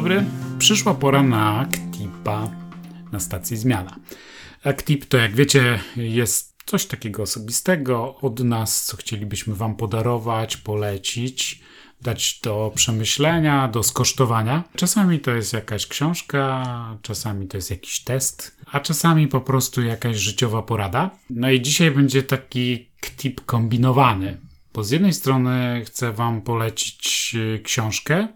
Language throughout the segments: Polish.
dobry. Przyszła pora na Ktipa na stacji Zmiana. A Ktip to, jak wiecie, jest coś takiego osobistego od nas, co chcielibyśmy Wam podarować, polecić, dać do przemyślenia, do skosztowania. Czasami to jest jakaś książka, czasami to jest jakiś test, a czasami po prostu jakaś życiowa porada. No i dzisiaj będzie taki Ktip kombinowany. Bo z jednej strony chcę Wam polecić y, książkę,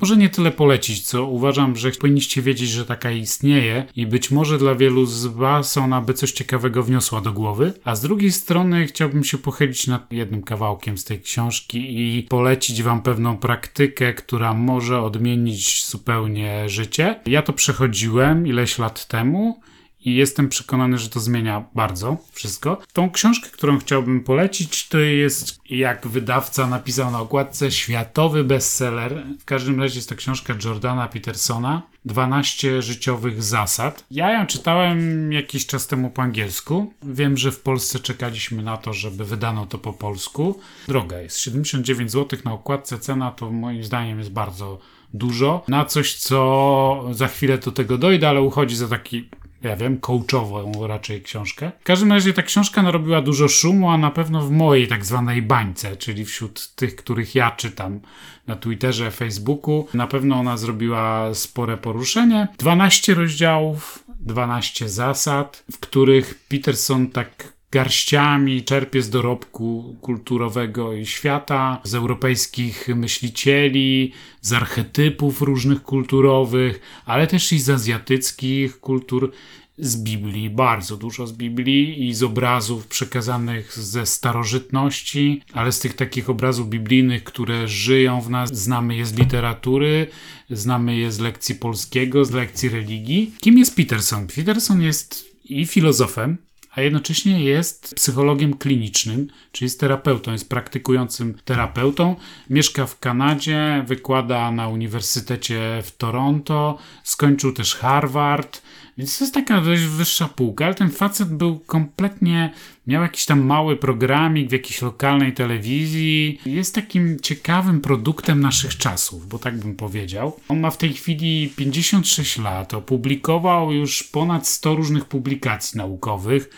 może nie tyle polecić, co uważam, że powinniście wiedzieć, że taka istnieje i być może dla wielu z Was ona by coś ciekawego wniosła do głowy. A z drugiej strony chciałbym się pochylić nad jednym kawałkiem z tej książki i polecić Wam pewną praktykę, która może odmienić zupełnie życie. Ja to przechodziłem ileś lat temu i jestem przekonany, że to zmienia bardzo wszystko. Tą książkę, którą chciałbym polecić, to jest, jak wydawca napisał na okładce, światowy bestseller. W każdym razie jest to książka Jordana Petersona, 12 życiowych zasad. Ja ją czytałem jakiś czas temu po angielsku. Wiem, że w Polsce czekaliśmy na to, żeby wydano to po polsku. Droga jest 79 zł na okładce, cena to moim zdaniem jest bardzo dużo. Na coś, co za chwilę do tego dojdę, ale uchodzi za taki ja wiem, coachową raczej książkę. W każdym razie ta książka narobiła dużo szumu, a na pewno w mojej tak zwanej bańce, czyli wśród tych, których ja czytam na Twitterze, Facebooku. Na pewno ona zrobiła spore poruszenie. 12 rozdziałów, 12 zasad, w których Peterson tak garściami czerpie z dorobku kulturowego i świata, z europejskich myślicieli, z archetypów różnych kulturowych, ale też i z azjatyckich kultur, z Biblii, bardzo dużo z Biblii i z obrazów przekazanych ze starożytności, ale z tych takich obrazów biblijnych, które żyją w nas, znamy je z literatury, znamy je z lekcji polskiego, z lekcji religii. Kim jest Peterson? Peterson jest i filozofem, a jednocześnie jest psychologiem klinicznym, czyli jest terapeutą, jest praktykującym terapeutą. Mieszka w Kanadzie, wykłada na Uniwersytecie w Toronto, skończył też Harvard, więc to jest taka dość wyższa półka, ale ten facet był kompletnie Miał jakiś tam mały programik w jakiejś lokalnej telewizji. Jest takim ciekawym produktem naszych czasów, bo tak bym powiedział. On ma w tej chwili 56 lat, opublikował już ponad 100 różnych publikacji naukowych.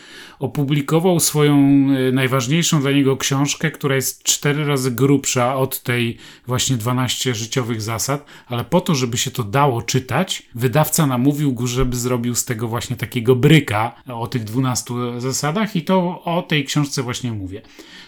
Opublikował swoją e, najważniejszą dla niego książkę, która jest cztery razy grubsza od tej właśnie 12 życiowych zasad, ale po to, żeby się to dało czytać, wydawca namówił go, żeby zrobił z tego właśnie takiego bryka o tych 12 zasadach i to o tej książce właśnie mówię.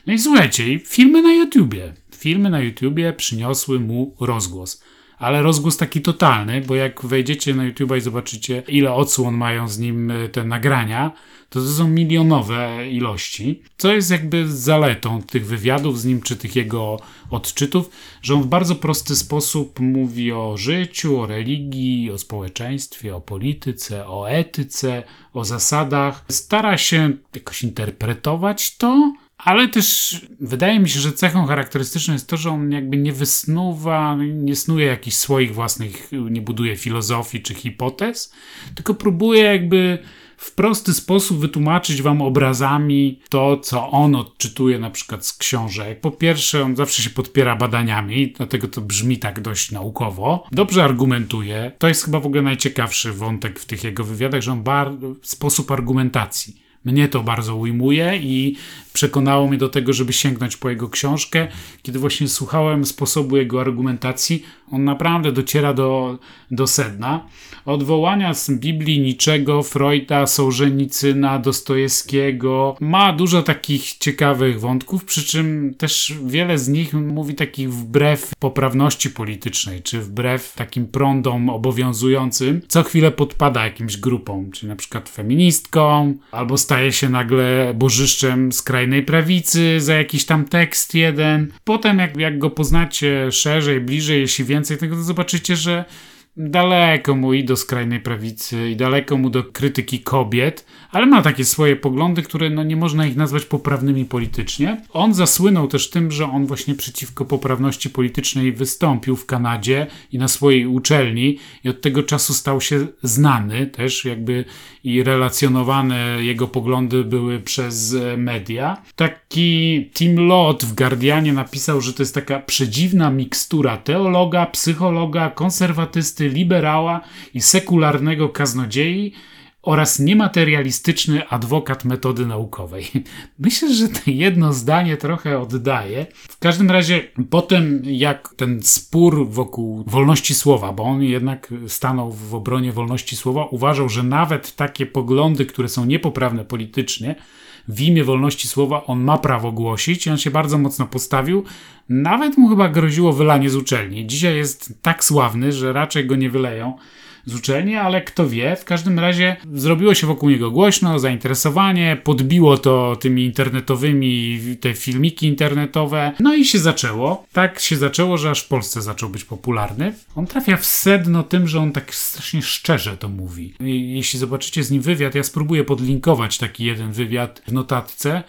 No i słuchajcie, filmy na YouTubie. Filmy na YouTubie przyniosły mu rozgłos. Ale rozgłos taki totalny, bo jak wejdziecie na YouTube i zobaczycie, ile odsłon mają z nim e, te nagrania, to to są milionowe ilości, co jest jakby zaletą tych wywiadów z nim, czy tych jego odczytów, że on w bardzo prosty sposób mówi o życiu, o religii, o społeczeństwie, o polityce, o etyce, o zasadach. Stara się jakoś interpretować to, ale też wydaje mi się, że cechą charakterystyczną jest to, że on jakby nie wysnuwa, nie snuje jakichś swoich własnych, nie buduje filozofii czy hipotez, tylko próbuje jakby w prosty sposób wytłumaczyć wam obrazami to, co on odczytuje na przykład z książek. Po pierwsze, on zawsze się podpiera badaniami, dlatego to brzmi tak dość naukowo. Dobrze argumentuje. To jest chyba w ogóle najciekawszy wątek w tych jego wywiadach, że on bar sposób argumentacji. Mnie to bardzo ujmuje i przekonało mnie do tego, żeby sięgnąć po jego książkę. Kiedy właśnie słuchałem sposobu jego argumentacji, on naprawdę dociera do, do sedna. Odwołania z Biblii niczego, Freuda, Sołżenicyna, Dostojewskiego. Ma dużo takich ciekawych wątków, przy czym też wiele z nich mówi takich wbrew poprawności politycznej, czy wbrew takim prądom obowiązującym. Co chwilę podpada jakimś grupom, czy na przykład feministką, albo staje się nagle bożyszczem skrajnej prawicy za jakiś tam tekst jeden. Potem jak, jak go poznacie szerzej, bliżej, jeśli więcej tego, to zobaczycie, że daleko mu i do skrajnej prawicy, i daleko mu do krytyki kobiet, ale ma takie swoje poglądy, które no, nie można ich nazwać poprawnymi politycznie. On zasłynął też tym, że on właśnie przeciwko poprawności politycznej wystąpił w Kanadzie i na swojej uczelni i od tego czasu stał się znany też jakby i relacjonowane jego poglądy były przez media. Taki Tim Lott w Guardianie napisał, że to jest taka przedziwna mikstura teologa, psychologa, konserwatysty liberała i sekularnego kaznodziei oraz niematerialistyczny adwokat metody naukowej. Myślę, że to jedno zdanie trochę oddaje. W każdym razie, potem jak ten spór wokół wolności słowa, bo on jednak stanął w obronie wolności słowa, uważał, że nawet takie poglądy, które są niepoprawne politycznie, w imię wolności słowa on ma prawo głosić i on się bardzo mocno postawił. Nawet mu chyba groziło wylanie z uczelni. Dzisiaj jest tak sławny, że raczej go nie wyleją z uczelni, ale kto wie, w każdym razie zrobiło się wokół niego głośno, zainteresowanie, podbiło to tymi internetowymi, te filmiki internetowe, no i się zaczęło. Tak się zaczęło, że aż w Polsce zaczął być popularny. On trafia w sedno tym, że on tak strasznie szczerze to mówi. Jeśli zobaczycie z nim wywiad, ja spróbuję podlinkować taki jeden wywiad w notatce,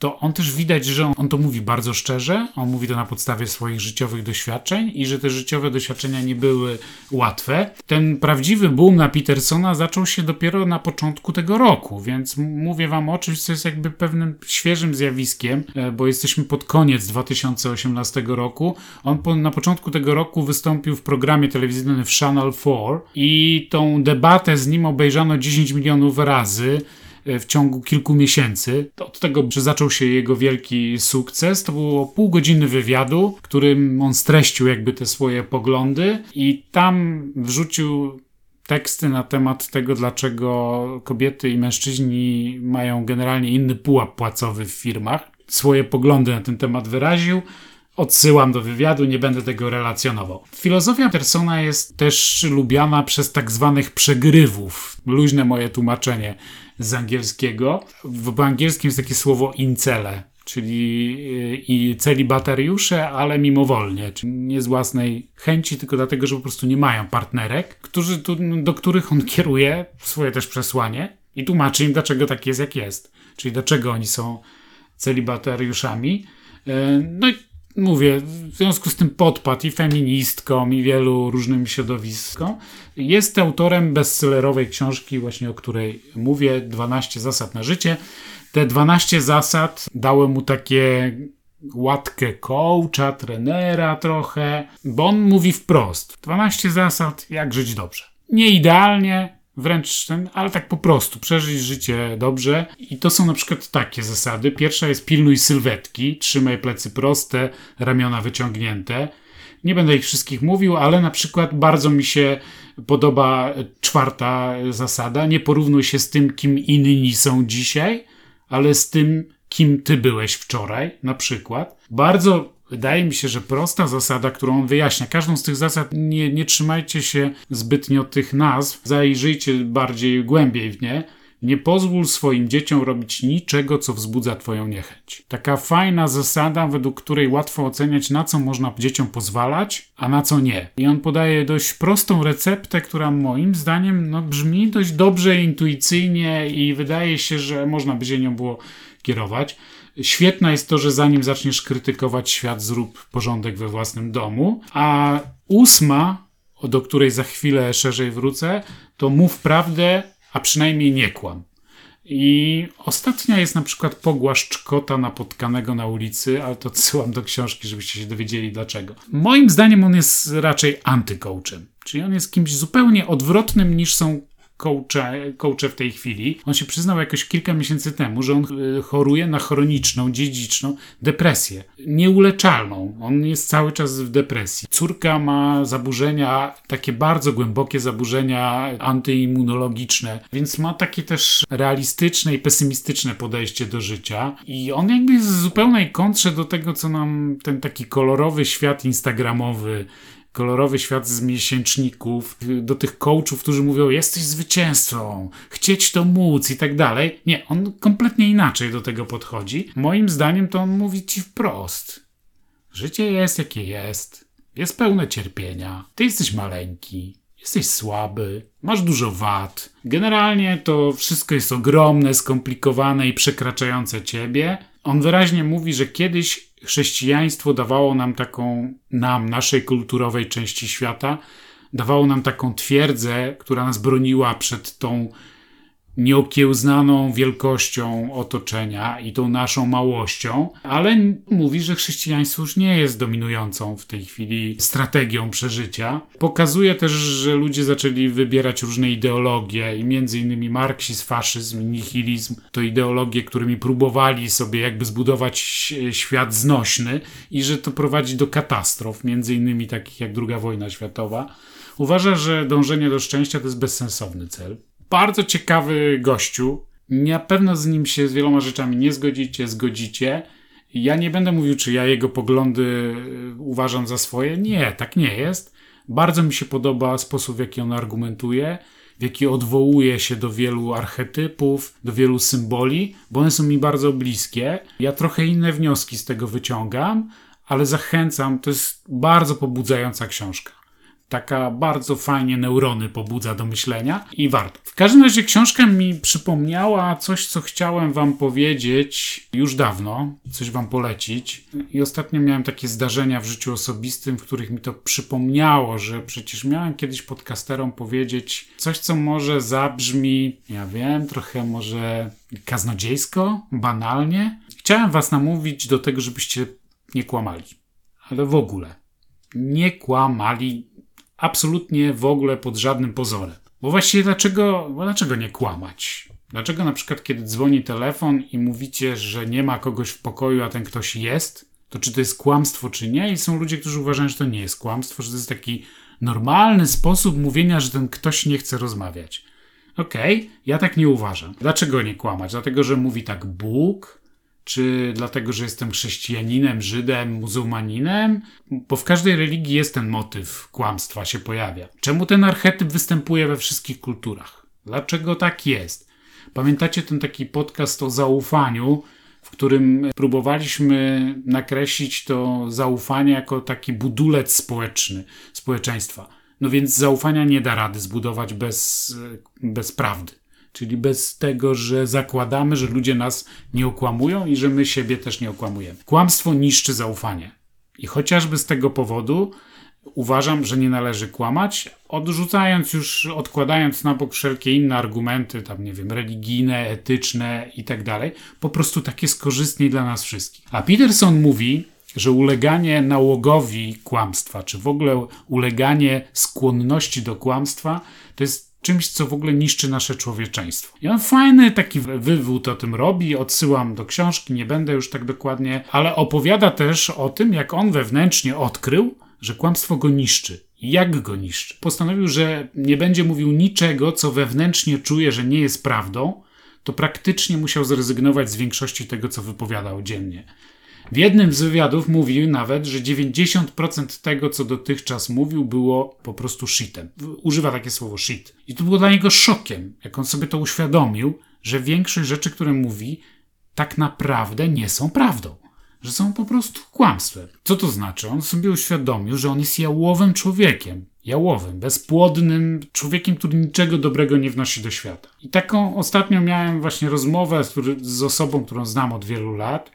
to on też widać, że on, on, to mówi bardzo szczerze, on mówi to na podstawie swoich życiowych doświadczeń i że te życiowe doświadczenia nie były łatwe. Ten prawdziwy boom na Petersona zaczął się dopiero na początku tego roku, więc mówię wam o czymś, co jest jakby pewnym świeżym zjawiskiem, e, bo jesteśmy pod koniec 2018 roku. On po, na początku tego roku wystąpił w programie telewizyjnym w Channel 4 i tą debatę z nim obejrzano 10 milionów razy. E, w ciągu kilku miesięcy. Od tego, że zaczął się jego wielki sukces, to było pół godziny wywiadu, którym on streścił jakby te swoje poglądy i tam wrzucił teksty na temat tego, dlaczego kobiety i mężczyźni mają generalnie inny pułap płacowy w firmach. Swoje poglądy na ten temat wyraził. Odsyłam do wywiadu, nie będę tego relacjonował. Filozofia Persona jest też lubiana przez tak zwanych przegrywów. Luźne moje tłumaczenie z angielskiego. W angielskim jest takie słowo incele, czyli y, i celibatariusze, ale mimowolnie, czyli nie z własnej chęci, tylko dlatego, że po prostu nie mają partnerek, którzy tu, do których on kieruje swoje też przesłanie i tłumaczy im, dlaczego tak jest, jak jest. Czyli dlaczego oni są celibatariuszami. Y, no i mówię, w związku z tym podpadł i feministkom, i wielu różnym środowiskom. Jest autorem bestsellerowej książki, właśnie o której mówię, 12 zasad na życie. Te 12 zasad dały mu takie łatkę coacha, trenera trochę, bo on mówi wprost. 12 zasad, jak żyć dobrze. Nie idealnie, wręcz ten, ale tak po prostu, przeżyć życie dobrze. I to są na przykład takie zasady. Pierwsza jest pilnuj sylwetki, trzymaj plecy proste, ramiona wyciągnięte. Nie będę ich wszystkich mówił, ale na przykład bardzo mi się podoba czwarta zasada. Nie porównuj się z tym, kim inni są dzisiaj, ale z tym, kim ty byłeś wczoraj, na przykład. Bardzo Wydaje mi się, że prosta zasada, którą on wyjaśnia, każdą z tych zasad nie, nie trzymajcie się zbytnio tych nazw, zajrzyjcie bardziej głębiej w nie. Nie pozwól swoim dzieciom robić niczego, co wzbudza Twoją niechęć. Taka fajna zasada, według której łatwo oceniać, na co można dzieciom pozwalać, a na co nie. I on podaje dość prostą receptę, która moim zdaniem no, brzmi dość dobrze, intuicyjnie i wydaje się, że można by się nią było kierować. Świetne jest to, że zanim zaczniesz krytykować świat, zrób porządek we własnym domu. A ósma, do której za chwilę szerzej wrócę, to mów prawdę, a przynajmniej nie kłam. I ostatnia jest na przykład pogłaszcz kota napotkanego na ulicy, ale to odsyłam do książki, żebyście się dowiedzieli dlaczego. Moim zdaniem on jest raczej antycoachem, czyli on jest kimś zupełnie odwrotnym niż są coache, coache w tej chwili. On się przyznał jakoś kilka miesięcy temu, że on e, choruje na chroniczną, dziedziczną depresję. Nieuleczalną. On jest cały czas w depresji. Córka ma zaburzenia, takie bardzo głębokie zaburzenia antyimmunologiczne, więc ma takie też realistyczne i pesymistyczne podejście do życia. I on jakby jest w zupełnej kontrze do tego, co nam ten taki kolorowy świat instagramowy kolorowy świat z miesięczników, do tych coachów, którzy mówią, jesteś zwycięzcą, chcieć to móc i tak dalej. Nie, on kompletnie inaczej do tego podchodzi. Moim zdaniem to on mówi ci wprost. Życie jest jakie jest. Jest pełne cierpienia. Ty jesteś maleńki. Jesteś słaby, masz dużo wad. Generalnie to wszystko jest ogromne, skomplikowane i przekraczające ciebie. On wyraźnie mówi, że kiedyś chrześcijaństwo dawało nam taką, nam, naszej kulturowej części świata, dawało nam taką twierdzę, która nas broniła przed tą nieokiełznaną wielkością otoczenia i tą naszą małością, ale mówi, że chrześcijaństwo już nie jest dominującą w tej chwili strategią przeżycia. Pokazuje też, że ludzie zaczęli wybierać różne ideologie i między innymi marksizm, faszyzm, nihilizm to ideologie, którymi próbowali sobie jakby zbudować świat znośny i że to prowadzi do katastrof, między innymi takich jak II wojna światowa. Uważa, że dążenie do szczęścia to jest bezsensowny cel bardzo ciekawy gościu. Na pewno z nim się z wieloma rzeczami nie zgodzicie, zgodzicie. Ja nie będę mówił, czy ja jego poglądy y, uważam za swoje. Nie, tak nie jest. Bardzo mi się podoba sposób, w jaki on argumentuje, w jaki odwołuje się do wielu archetypów, do wielu symboli, bo one są mi bardzo bliskie. Ja trochę inne wnioski z tego wyciągam, ale zachęcam, to jest bardzo pobudzająca książka taka bardzo fajnie neurony pobudza do myślenia i warto. W każdym razie książka mi przypomniała coś, co chciałem wam powiedzieć już dawno, coś wam polecić. I ostatnio miałem takie zdarzenia w życiu osobistym, w których mi to przypomniało, że przecież miałem kiedyś podcasterom powiedzieć coś, co może zabrzmi, ja wiem, trochę może kaznodziejsko, banalnie. Chciałem was namówić do tego, żebyście nie kłamali. Ale w ogóle nie kłamali absolutnie w ogóle pod żadnym pozorem. Bo właściwie dlaczego, dlaczego nie kłamać? Dlaczego na przykład, kiedy dzwoni telefon i mówicie, że nie ma kogoś w pokoju, a ten ktoś jest, to czy to jest kłamstwo, czy nie? I są ludzie, którzy uważają, że to nie jest kłamstwo, że to jest taki normalny sposób mówienia, że ten ktoś nie chce rozmawiać. Okej, okay, ja tak nie uważam. Dlaczego nie kłamać? Dlatego, że mówi tak Bóg, czy dlatego, że jestem chrześcijaninem, Żydem, muzułmaninem? Bo w każdej religii jest ten motyw kłamstwa się pojawia. Czemu ten archetyp występuje we wszystkich kulturach? Dlaczego tak jest? Pamiętacie ten taki podcast o zaufaniu, w którym próbowaliśmy nakreślić to zaufanie jako taki budulec społeczny, społeczeństwa. No więc zaufania nie da rady zbudować bez, bez prawdy. Czyli bez tego, że zakładamy, że ludzie nas nie okłamują i że my siebie też nie okłamujemy. Kłamstwo niszczy zaufanie. I chociażby z tego powodu uważam, że nie należy kłamać, odrzucając już, odkładając na bok wszelkie inne argumenty, tam nie wiem, religijne, etyczne i tak dalej, po prostu tak jest korzystniej dla nas wszystkich. A Peterson mówi, że uleganie nałogowi kłamstwa, czy w ogóle uleganie skłonności do kłamstwa, to jest czymś, co w ogóle niszczy nasze człowieczeństwo. I on fajny taki wywód o tym robi, odsyłam do książki, nie będę już tak dokładnie, ale opowiada też o tym, jak on wewnętrznie odkrył, że kłamstwo go niszczy. Jak go niszczy? Postanowił, że nie będzie mówił niczego, co wewnętrznie czuje, że nie jest prawdą, to praktycznie musiał zrezygnować z większości tego, co wypowiadał dziennie. W jednym z wywiadów mówił nawet, że 90% tego, co dotychczas mówił, było po prostu shitem. Używa takie słowo shit. I to było dla niego szokiem, jak on sobie to uświadomił, że większość rzeczy, które mówi, tak naprawdę nie są prawdą. Że są po prostu kłamstwem. Co to znaczy? On sobie uświadomił, że on jest jałowym człowiekiem. Jałowym, bezpłodnym człowiekiem, który niczego dobrego nie wnosi do świata. I taką ostatnio miałem właśnie rozmowę z, z osobą, którą znam od wielu lat,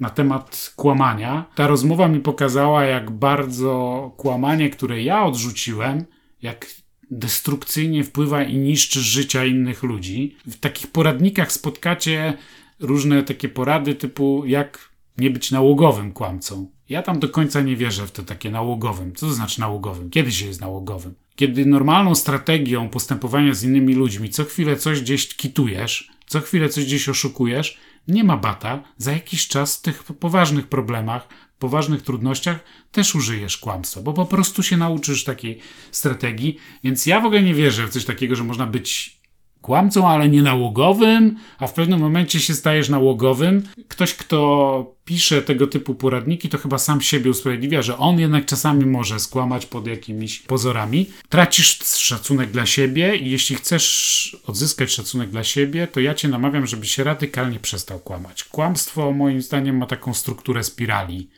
na temat kłamania. Ta rozmowa mi pokazała, jak bardzo kłamanie, które ja odrzuciłem, jak destrukcyjnie wpływa i niszczy życia innych ludzi. W takich poradnikach spotkacie różne takie porady typu jak nie być nałogowym kłamcą. Ja tam do końca nie wierzę w to takie nałogowym. Co to znaczy nałogowym? Kiedy się jest nałogowym? Kiedy normalną strategią postępowania z innymi ludźmi co chwilę coś gdzieś kitujesz, co chwilę coś gdzieś oszukujesz, nie ma bata, za jakiś czas w tych poważnych problemach, poważnych trudnościach też użyjesz kłamstwa, bo po prostu się nauczysz takiej strategii. Więc ja w ogóle nie wierzę w coś takiego, że można być kłamcą, ale nie nałogowym, a w pewnym momencie się stajesz nałogowym. Ktoś, kto pisze tego typu poradniki, to chyba sam siebie usprawiedliwia, że on jednak czasami może skłamać pod jakimiś pozorami. Tracisz szacunek dla siebie i jeśli chcesz odzyskać szacunek dla siebie, to ja cię namawiam, żebyś radykalnie przestał kłamać. Kłamstwo moim zdaniem ma taką strukturę spirali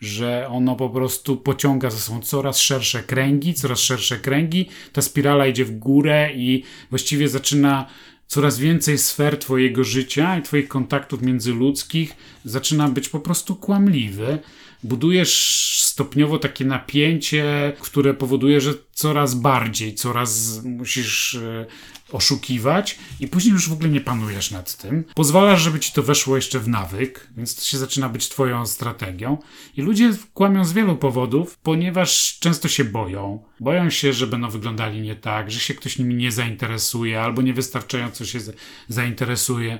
że ono po prostu pociąga ze sobą coraz szersze kręgi, coraz szersze kręgi, ta spirala idzie w górę i właściwie zaczyna coraz więcej sfer Twojego życia i Twoich kontaktów międzyludzkich zaczyna być po prostu kłamliwy. Budujesz stopniowo takie napięcie, które powoduje, że coraz bardziej, coraz musisz e, oszukiwać i później już w ogóle nie panujesz nad tym. Pozwalasz, żeby ci to weszło jeszcze w nawyk, więc to się zaczyna być twoją strategią. I ludzie kłamią z wielu powodów, ponieważ często się boją. Boją się, że będą wyglądali nie tak, że się ktoś nimi nie zainteresuje albo niewystarczająco się zainteresuje.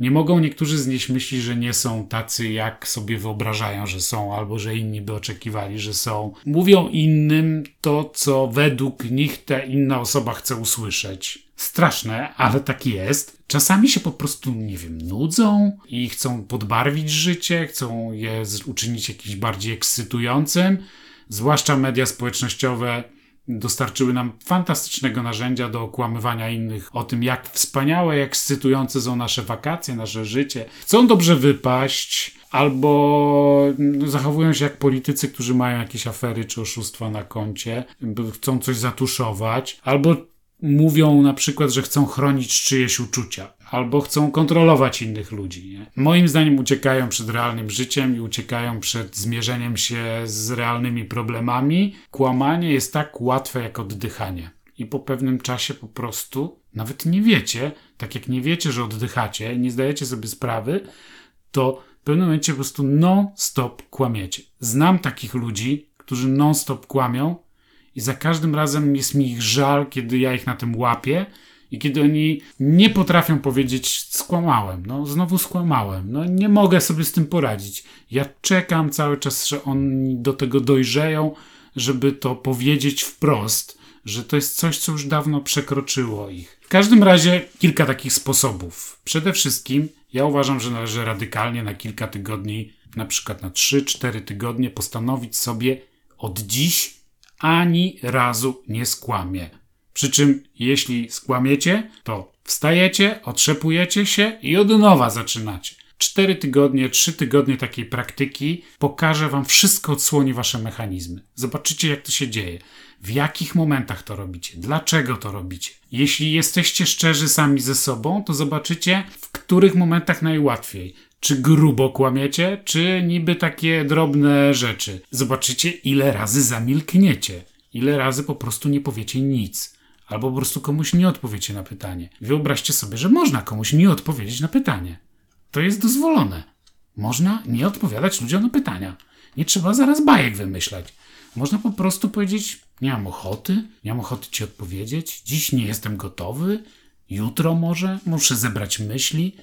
Nie mogą niektórzy znieść myśli, że nie są tacy, jak sobie wyobrażają, że są, albo że inni by oczekiwali, że są. Mówią innym to, co według nich ta inna osoba chce usłyszeć. Straszne, ale tak jest. Czasami się po prostu, nie wiem, nudzą i chcą podbarwić życie, chcą je uczynić jakimś bardziej ekscytującym. Zwłaszcza media społecznościowe dostarczyły nam fantastycznego narzędzia do okłamywania innych o tym, jak wspaniałe, jak ekscytujące są nasze wakacje, nasze życie. Chcą dobrze wypaść, albo zachowują się jak politycy, którzy mają jakieś afery czy oszustwa na koncie, chcą coś zatuszować, albo mówią na przykład, że chcą chronić czyjeś uczucia, albo chcą kontrolować innych ludzi. Nie? Moim zdaniem uciekają przed realnym życiem i uciekają przed zmierzeniem się z realnymi problemami. Kłamanie jest tak łatwe jak oddychanie. I po pewnym czasie po prostu nawet nie wiecie, tak jak nie wiecie, że oddychacie, nie zdajecie sobie sprawy, to w pewnym momencie po prostu non-stop kłamiecie. Znam takich ludzi, którzy non-stop kłamią i za każdym razem jest mi ich żal, kiedy ja ich na tym łapię i kiedy oni nie potrafią powiedzieć, skłamałem, no znowu skłamałem, no nie mogę sobie z tym poradzić. Ja czekam cały czas, że oni do tego dojrzeją, żeby to powiedzieć wprost, że to jest coś, co już dawno przekroczyło ich. W każdym razie kilka takich sposobów. Przede wszystkim ja uważam, że należy radykalnie na kilka tygodni, na przykład na 3-4 tygodnie, postanowić sobie od dziś ani razu nie skłamie. Przy czym, jeśli skłamiecie, to wstajecie, otrzepujecie się i od nowa zaczynacie. Cztery tygodnie, trzy tygodnie takiej praktyki pokaże Wam wszystko, odsłoni Wasze mechanizmy. Zobaczycie, jak to się dzieje, w jakich momentach to robicie, dlaczego to robicie. Jeśli jesteście szczerzy sami ze sobą, to zobaczycie, w których momentach najłatwiej. Czy grubo kłamiecie, czy niby takie drobne rzeczy. Zobaczycie, ile razy zamilkniecie, ile razy po prostu nie powiecie nic, albo po prostu komuś nie odpowiecie na pytanie. Wyobraźcie sobie, że można komuś nie odpowiedzieć na pytanie. To jest dozwolone. Można nie odpowiadać ludziom na pytania. Nie trzeba zaraz bajek wymyślać. Można po prostu powiedzieć: Nie mam ochoty, nie mam ochoty ci odpowiedzieć, dziś nie jestem gotowy, jutro może, muszę zebrać myśli.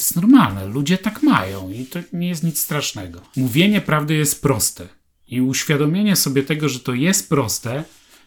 To jest normalne, ludzie tak mają i to nie jest nic strasznego. Mówienie prawdy jest proste i uświadomienie sobie tego, że to jest proste,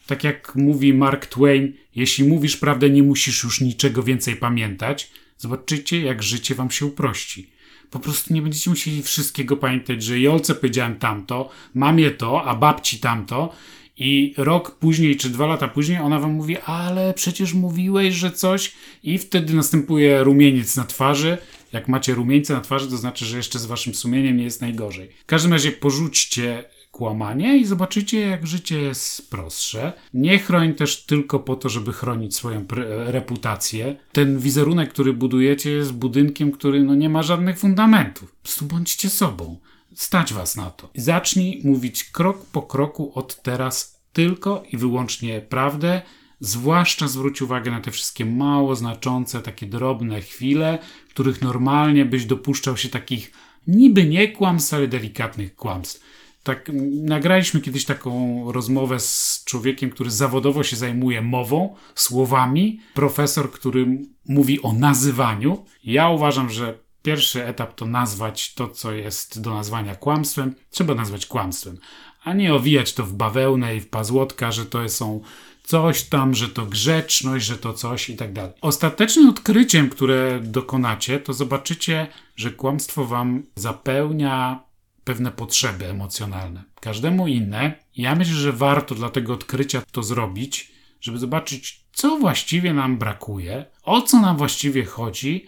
tak jak mówi Mark Twain, jeśli mówisz prawdę, nie musisz już niczego więcej pamiętać. Zobaczycie, jak życie wam się uprości. Po prostu nie będziecie musieli wszystkiego pamiętać, że Jolce powiedziałem tamto, mamie to, a babci tamto i rok później, czy dwa lata później, ona wam mówi, ale przecież mówiłeś, że coś, i wtedy następuje rumieniec na twarzy. Jak macie rumieńce na twarzy, to znaczy, że jeszcze z waszym sumieniem nie jest najgorzej. W każdym razie porzućcie kłamanie i zobaczycie, jak życie jest prostsze. Nie chroń też tylko po to, żeby chronić swoją reputację. Ten wizerunek, który budujecie, jest budynkiem, który no, nie ma żadnych fundamentów. Po prostu bądźcie sobą. Stać was na to. Zacznij mówić krok po kroku od teraz tylko i wyłącznie prawdę. Zwłaszcza zwróć uwagę na te wszystkie mało znaczące, takie drobne chwile, których normalnie byś dopuszczał się takich niby nie kłamstw, ale delikatnych kłamstw. Tak, nagraliśmy kiedyś taką rozmowę z człowiekiem, który zawodowo się zajmuje mową, słowami. Profesor, który mówi o nazywaniu. Ja uważam, że Pierwszy etap to nazwać to, co jest do nazwania kłamstwem. Trzeba nazwać kłamstwem, a nie owijać to w bawełnę i w pazłotka, że to są coś tam, że to grzeczność, że to coś i tak dalej. Ostatecznym odkryciem, które dokonacie, to zobaczycie, że kłamstwo wam zapełnia pewne potrzeby emocjonalne. Każdemu inne. Ja myślę, że warto dla tego odkrycia to zrobić, żeby zobaczyć, co właściwie nam brakuje, o co nam właściwie chodzi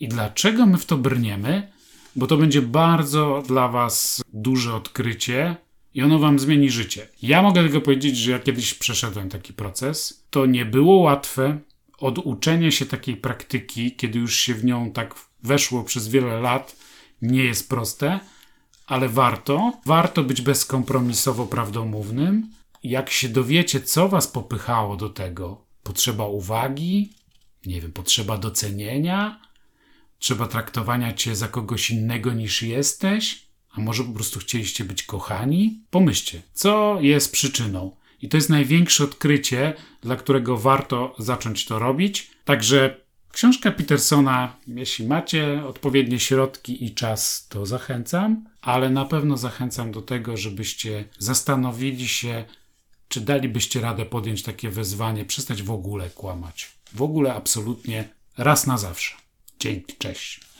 i dlaczego my w to brniemy, bo to będzie bardzo dla Was duże odkrycie i ono Wam zmieni życie. Ja mogę tylko powiedzieć, że ja kiedyś przeszedłem taki proces. To nie było łatwe. Oduczenie się takiej praktyki, kiedy już się w nią tak weszło przez wiele lat, nie jest proste, ale warto. Warto być bezkompromisowo prawdomównym. Jak się dowiecie, co was popychało do tego, potrzeba uwagi, nie wiem, potrzeba docenienia, trzeba traktowania cię za kogoś innego niż jesteś, a może po prostu chcieliście być kochani? Pomyślcie, co jest przyczyną. I to jest największe odkrycie, dla którego warto zacząć to robić. Także książka Petersona, jeśli macie odpowiednie środki i czas, to zachęcam, ale na pewno zachęcam do tego, żebyście zastanowili się, czy dalibyście radę podjąć takie wezwanie, przestać w ogóle kłamać. W ogóle absolutnie raz na zawsze. Dzięki, cześć.